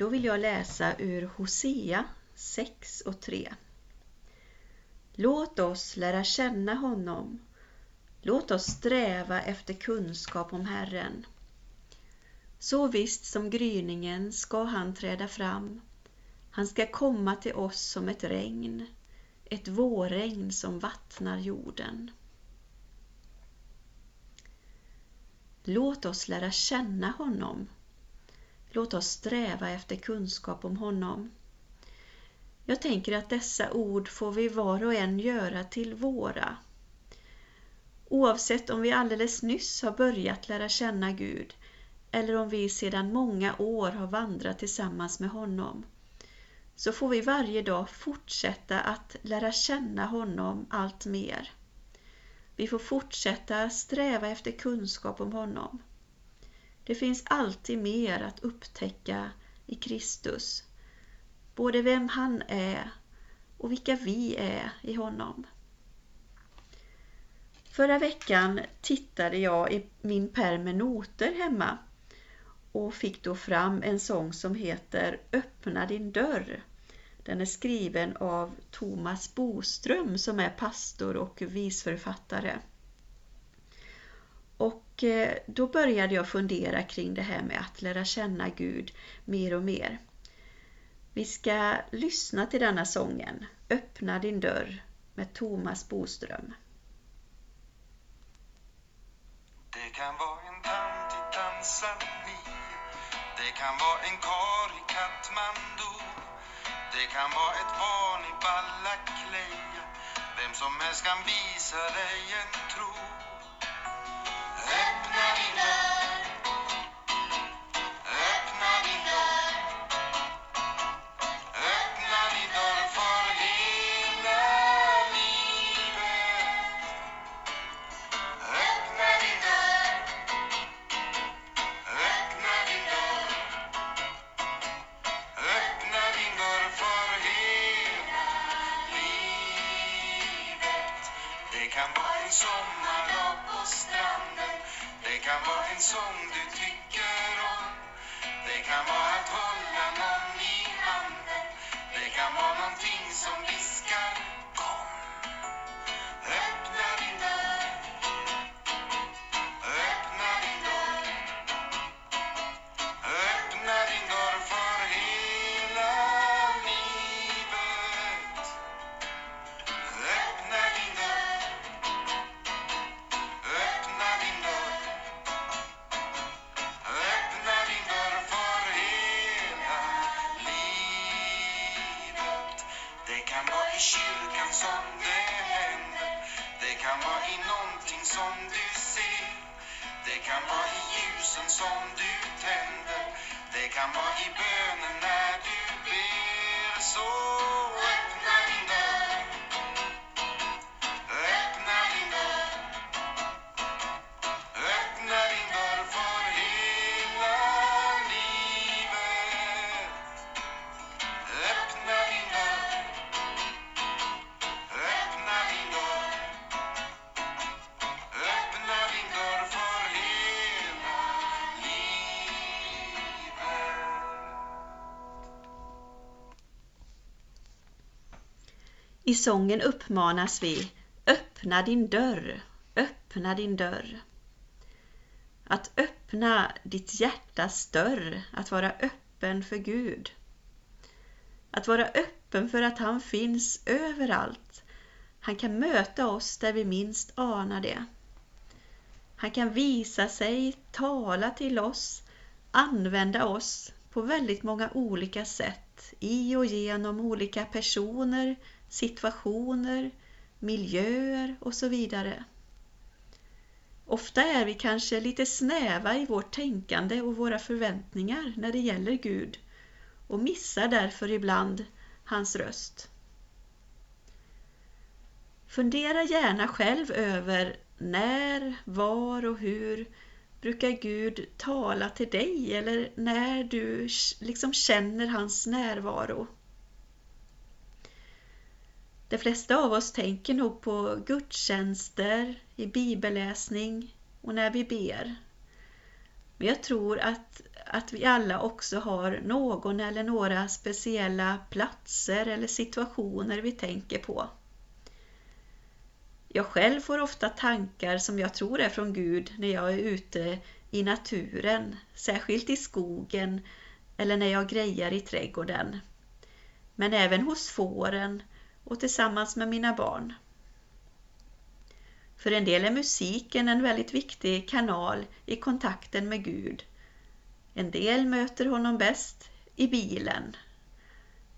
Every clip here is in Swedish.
Då vill jag läsa ur Hosea 6 och 3. Låt oss lära känna honom. Låt oss sträva efter kunskap om Herren. Så visst som gryningen ska han träda fram. Han ska komma till oss som ett regn, ett vårregn som vattnar jorden. Låt oss lära känna honom. Låt oss sträva efter kunskap om honom. Jag tänker att dessa ord får vi var och en göra till våra. Oavsett om vi alldeles nyss har börjat lära känna Gud eller om vi sedan många år har vandrat tillsammans med honom så får vi varje dag fortsätta att lära känna honom allt mer. Vi får fortsätta sträva efter kunskap om honom. Det finns alltid mer att upptäcka i Kristus, både vem han är och vilka vi är i honom. Förra veckan tittade jag i min pärm med noter hemma och fick då fram en sång som heter Öppna din dörr. Den är skriven av Thomas Boström som är pastor och visförfattare. Och eh, då började jag fundera kring det här med att lära känna Gud mer och mer. Vi ska lyssna till denna sången, Öppna din dörr med Thomas Boström. Det kan vara en tant i Tanzania Det kan vara en karl i Katmandu Det kan vara ett barn i Ballakleja Vem som helst kan visa dig en tro kan vara i ljusen som du tänder. Det kan vara i bönen när du ber. Så I sången uppmanas vi Öppna din dörr, öppna din dörr. Att öppna ditt hjärtas dörr, att vara öppen för Gud. Att vara öppen för att han finns överallt. Han kan möta oss där vi minst anar det. Han kan visa sig, tala till oss, använda oss på väldigt många olika sätt i och genom olika personer, situationer, miljöer och så vidare. Ofta är vi kanske lite snäva i vårt tänkande och våra förväntningar när det gäller Gud och missar därför ibland hans röst. Fundera gärna själv över när, var och hur brukar Gud tala till dig eller när du liksom känner hans närvaro. De flesta av oss tänker nog på gudstjänster, i bibelläsning och när vi ber. Men jag tror att, att vi alla också har någon eller några speciella platser eller situationer vi tänker på. Jag själv får ofta tankar som jag tror är från Gud när jag är ute i naturen, särskilt i skogen eller när jag grejar i trädgården. Men även hos fåren och tillsammans med mina barn. För en del är musiken en väldigt viktig kanal i kontakten med Gud. En del möter honom bäst i bilen.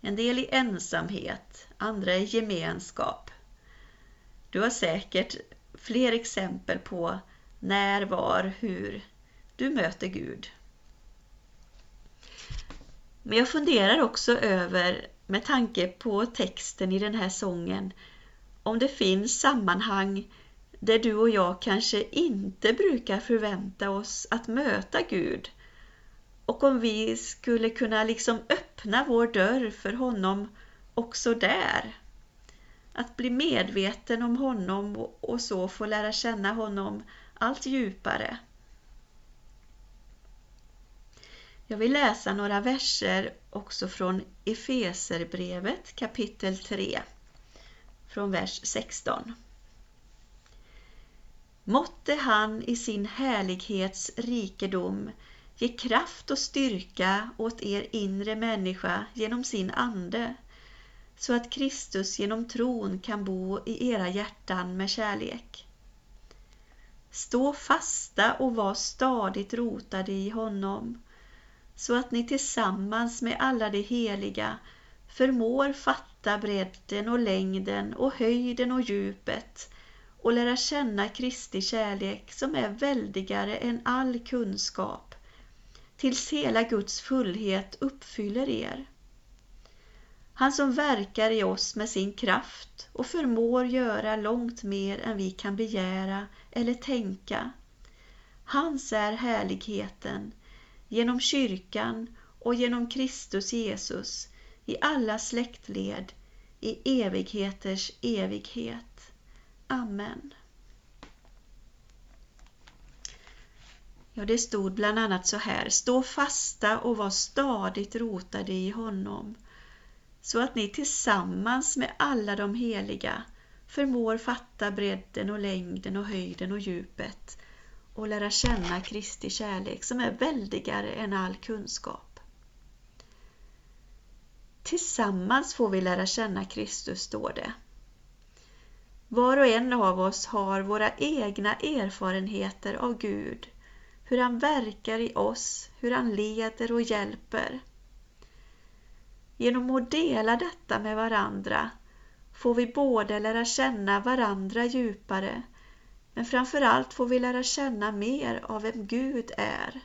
En del i ensamhet, andra i gemenskap. Du har säkert fler exempel på när, var, hur du möter Gud. Men jag funderar också över, med tanke på texten i den här sången, om det finns sammanhang där du och jag kanske inte brukar förvänta oss att möta Gud. Och om vi skulle kunna liksom öppna vår dörr för honom också där. Att bli medveten om honom och så få lära känna honom allt djupare. Jag vill läsa några verser också från Efeserbrevet kapitel 3 från vers 16. Måtte han i sin härlighets rikedom ge kraft och styrka åt er inre människa genom sin ande, så att Kristus genom tron kan bo i era hjärtan med kärlek. Stå fasta och var stadigt rotade i honom, så att ni tillsammans med alla de heliga förmår fatta bredden och längden och höjden och djupet och lära känna Kristi kärlek som är väldigare än all kunskap, tills hela Guds fullhet uppfyller er. Han som verkar i oss med sin kraft och förmår göra långt mer än vi kan begära eller tänka. Hans är härligheten genom kyrkan och genom Kristus Jesus i alla släktled i evigheters evighet. Amen. Ja, det stod bland annat så här. Stå fasta och var stadigt rotade i honom, så att ni tillsammans med alla de heliga förmår fatta bredden och längden och höjden och djupet och lära känna Kristi kärlek som är väldigare än all kunskap. Tillsammans får vi lära känna Kristus, står det. Var och en av oss har våra egna erfarenheter av Gud, hur han verkar i oss, hur han leder och hjälper. Genom att dela detta med varandra får vi både lära känna varandra djupare, men framförallt får vi lära känna mer av vem Gud är.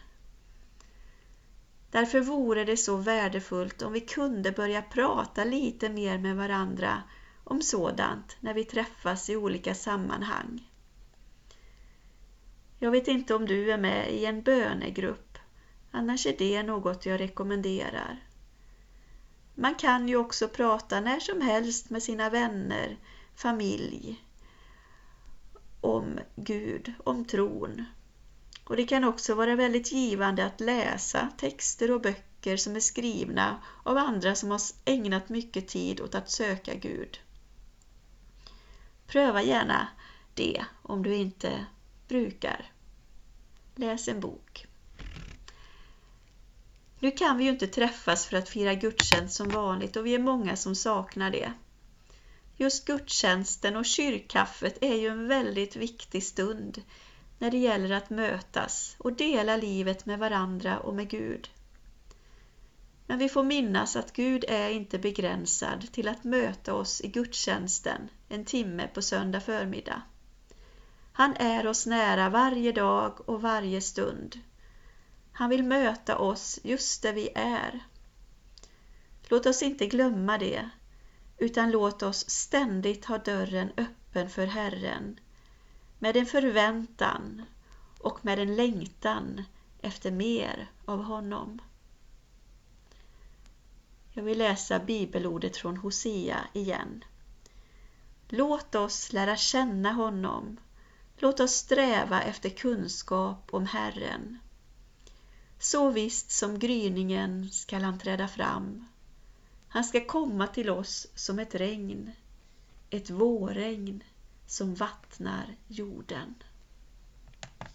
Därför vore det så värdefullt om vi kunde börja prata lite mer med varandra om sådant när vi träffas i olika sammanhang. Jag vet inte om du är med i en bönegrupp, annars är det något jag rekommenderar. Man kan ju också prata när som helst med sina vänner, familj, om Gud, om tron. Och det kan också vara väldigt givande att läsa texter och böcker som är skrivna av andra som har ägnat mycket tid åt att söka Gud. Pröva gärna det om du inte brukar. Läs en bok. Nu kan vi ju inte träffas för att fira gudstjänst som vanligt och vi är många som saknar det. Just gudstjänsten och kyrkkaffet är ju en väldigt viktig stund när det gäller att mötas och dela livet med varandra och med Gud. Men vi får minnas att Gud är inte begränsad till att möta oss i gudstjänsten en timme på söndag förmiddag. Han är oss nära varje dag och varje stund. Han vill möta oss just där vi är. Låt oss inte glömma det, utan låt oss ständigt ha dörren öppen för Herren med en förväntan och med en längtan efter mer av honom. Jag vill läsa bibelordet från Hosea igen. Låt oss lära känna honom. Låt oss sträva efter kunskap om Herren. Så visst som gryningen skall han träda fram. Han ska komma till oss som ett regn, ett vårregn som vattnar jorden.